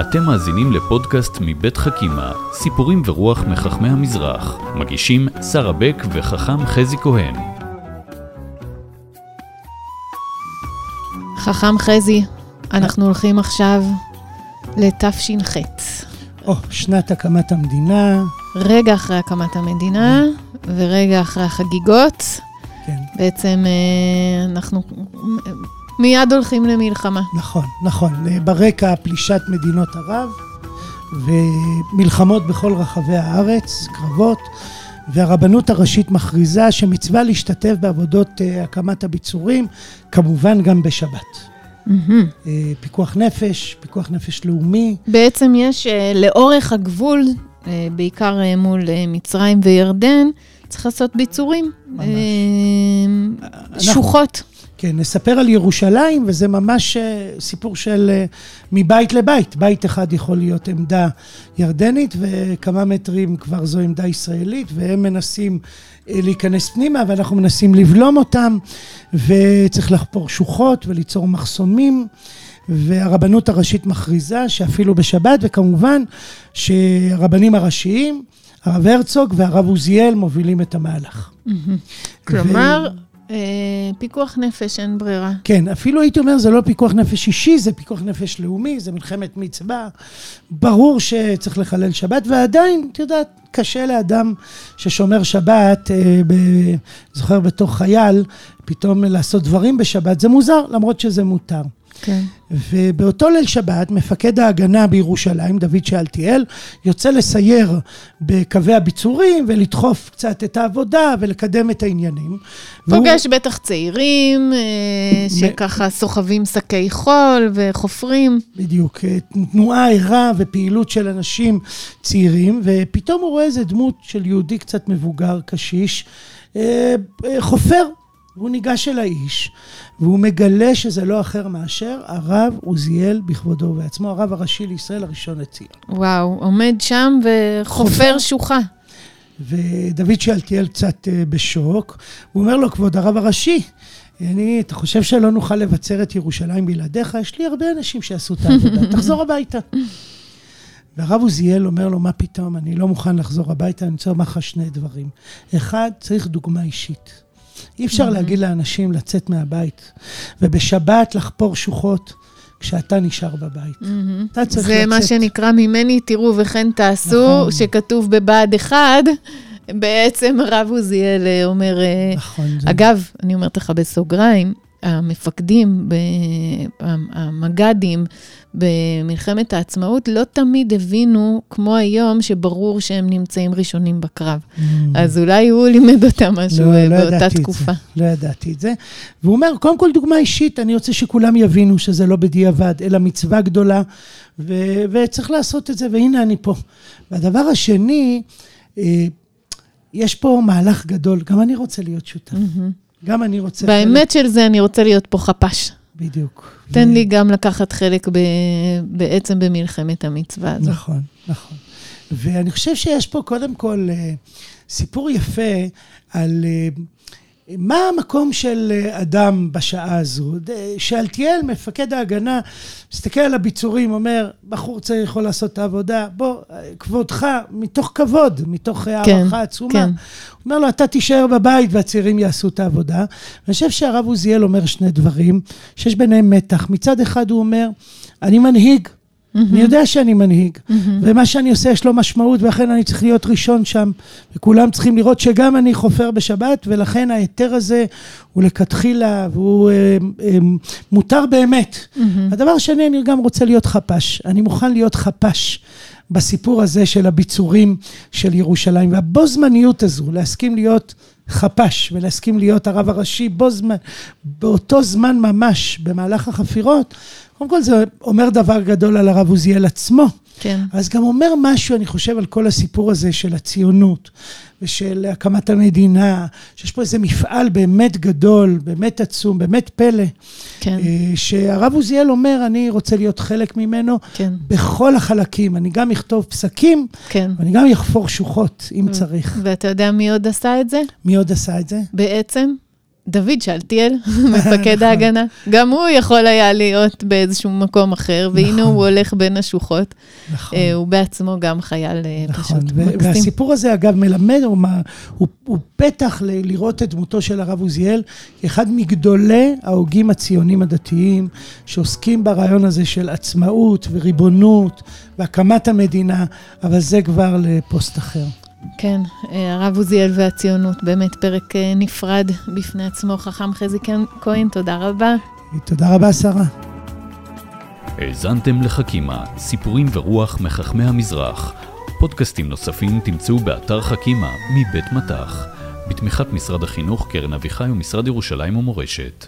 אתם מאזינים לפודקאסט מבית חכימה, סיפורים ורוח מחכמי המזרח. מגישים שרה בק וחכם חזי כהן. חכם חזי, אנחנו הולכים עכשיו לתש"ח. או, שנת הקמת המדינה. רגע אחרי הקמת המדינה ורגע אחרי החגיגות. כן, בעצם אה, אנחנו מיד הולכים למלחמה. נכון, נכון. ברקע פלישת מדינות ערב ומלחמות בכל רחבי הארץ, קרבות, והרבנות הראשית מכריזה שמצווה להשתתף בעבודות אה, הקמת הביצורים, כמובן גם בשבת. אה, פיקוח נפש, פיקוח נפש לאומי. בעצם יש אה, לאורך הגבול, אה, בעיקר אה, מול אה, מצרים וירדן, צריך לעשות ביצורים. ממש. אה, שוחות. כן, נספר על ירושלים, וזה ממש אה, סיפור של אה, מבית לבית. בית אחד יכול להיות עמדה ירדנית, וכמה מטרים כבר זו עמדה ישראלית, והם מנסים אה, להיכנס פנימה, ואנחנו מנסים לבלום אותם, וצריך לחפור שוחות וליצור מחסומים. והרבנות הראשית מכריזה שאפילו בשבת, וכמובן שהרבנים הראשיים, הרב הרצוג והרב עוזיאל מובילים את המהלך. כלומר, פיקוח נפש, אין ברירה. כן, אפילו הייתי אומר, זה לא פיקוח נפש אישי, זה פיקוח נפש לאומי, זה מלחמת מצווה. ברור שצריך לחלל שבת, ועדיין, את יודעת, קשה לאדם ששומר שבת, אה, ב... זוכר בתור חייל, פתאום לעשות דברים בשבת, זה מוזר, למרות שזה מותר. כן. ובאותו ליל שבת, מפקד ההגנה בירושלים, דוד שאלתיאל, יוצא לסייר בקווי הביצורים ולדחוף קצת את העבודה ולקדם את העניינים. והוא- פוגש בטח צעירים אה, שככה סוחבים שקי חול וחופרים. בדיוק, אה, תנועה ערה ופעילות של אנשים צעירים, ופתאום הוא רואה איזה דמות של יהודי קצת מבוגר, קשיש, אה, חופר. והוא ניגש אל האיש, והוא מגלה שזה לא אחר מאשר הרב עוזיאל בכבודו ובעצמו, הרב הראשי לישראל הראשון לציון. וואו, עומד שם וחופר חופר. שוחה. ודוד שאלתיאל קצת אה, בשוק, הוא אומר לו, כבוד הרב הראשי, אני, אתה חושב שלא נוכל לבצר את ירושלים בלעדיך? יש לי הרבה אנשים שיעשו את העבודה, תחזור הביתה. והרב עוזיאל אומר לו, מה פתאום, אני לא מוכן לחזור הביתה, אני רוצה לומר לך שני דברים. אחד, צריך דוגמה אישית. אי אפשר להגיד לאנשים לצאת מהבית, ובשבת לחפור שוחות כשאתה נשאר בבית. אתה צריך זה מה לצאת. שנקרא ממני תראו וכן תעשו, נכון. שכתוב בבה"ד 1, בעצם הרב עוזיאל אה, אומר, אה, נכון. זה- אגב, אני אומרת לך בסוגריים, המפקדים, המג"דים במלחמת העצמאות לא תמיד הבינו, כמו היום, שברור שהם נמצאים ראשונים בקרב. Mm. אז אולי הוא לימד אותם משהו אה, באותה תקופה. לא ידעתי את זה. והוא אומר, קודם כל דוגמה אישית, אני רוצה שכולם יבינו שזה לא בדיעבד, אלא מצווה גדולה, ו- וצריך לעשות את זה, והנה אני פה. והדבר השני, אה, יש פה מהלך גדול, גם אני רוצה להיות שותף. גם אני רוצה... חלק- באמת של זה, אני רוצה להיות פה חפ"ש. בדיוק. תן ו- לי גם לקחת חלק ב, בעצם במלחמת המצווה הזאת. נכון, נכון. ואני חושב שיש פה קודם כל אה, סיפור יפה על אה, מה המקום של אה, אדם בשעה הזו. שאלתיאל, מפקד ההגנה, מסתכל על הביצורים, אומר, בחור צעיר יכול לעשות את העבודה, בוא, אה, כבודך, מתוך כבוד, מתוך אה, כן, הערכה עצומה. כן. הוא אומר לו, אתה תישאר בבית והצעירים יעשו את העבודה. ואני חושב שהרב עוזיאל אומר שני דברים, שיש ביניהם מתח. מצד אחד הוא אומר, אני מנהיג, אני יודע שאני מנהיג, ומה שאני עושה יש לו משמעות, ולכן אני צריך להיות ראשון שם, וכולם צריכים לראות שגם אני חופר בשבת, ולכן ההיתר הזה הוא לכתחילה, והוא אה, אה, מותר באמת. הדבר השני, אני גם רוצה להיות חפ"ש. אני מוכן להיות חפ"ש. בסיפור הזה של הביצורים של ירושלים, והבו זמניות הזו, להסכים להיות חפ"ש ולהסכים להיות הרב הראשי בו זמן, באותו זמן ממש במהלך החפירות, קודם כל זה אומר דבר גדול על הרב עוזיאל עצמו, כן. אז גם אומר משהו, אני חושב, על כל הסיפור הזה של הציונות ושל הקמת המדינה, שיש פה איזה מפעל באמת גדול, באמת עצום, באמת פלא, כן, אה, שהרב עוזיאל אומר, אני רוצה להיות חלק ממנו כן, בכל החלקים. אני גם אכתוב פסקים, כן. ואני גם אחפור שוחות, אם צריך. ואתה יודע מי עוד עשה את זה? מי עוד עשה את זה? בעצם דוד שאלתיאל, מפקד נכון. ההגנה, גם הוא יכול היה להיות באיזשהו מקום אחר, והנה נכון. הוא הולך בין השוחות. נכון. אה, הוא בעצמו גם חייל אה, נכון, פשוט מקסים. והסיפור הזה אגב מלמד, הוא, מה- הוא, הוא פתח ל- לראות את דמותו של הרב עוזיאל כאחד מגדולי ההוגים הציונים הדתיים, שעוסקים ברעיון הזה של עצמאות וריבונות והקמת המדינה, אבל זה כבר לפוסט אחר. כן, אה, הרב עוזיאל והציונות, באמת פרק אה, נפרד בפני עצמו. חכם חזי כהן, תודה רבה. תודה רבה, שרה. האזנתם לחכימה, סיפורים ורוח מחכמי המזרח. פודקאסטים נוספים תמצאו באתר חכימה מבית מטח, בתמיכת משרד החינוך, קרן אביחי ומשרד ירושלים ומורשת.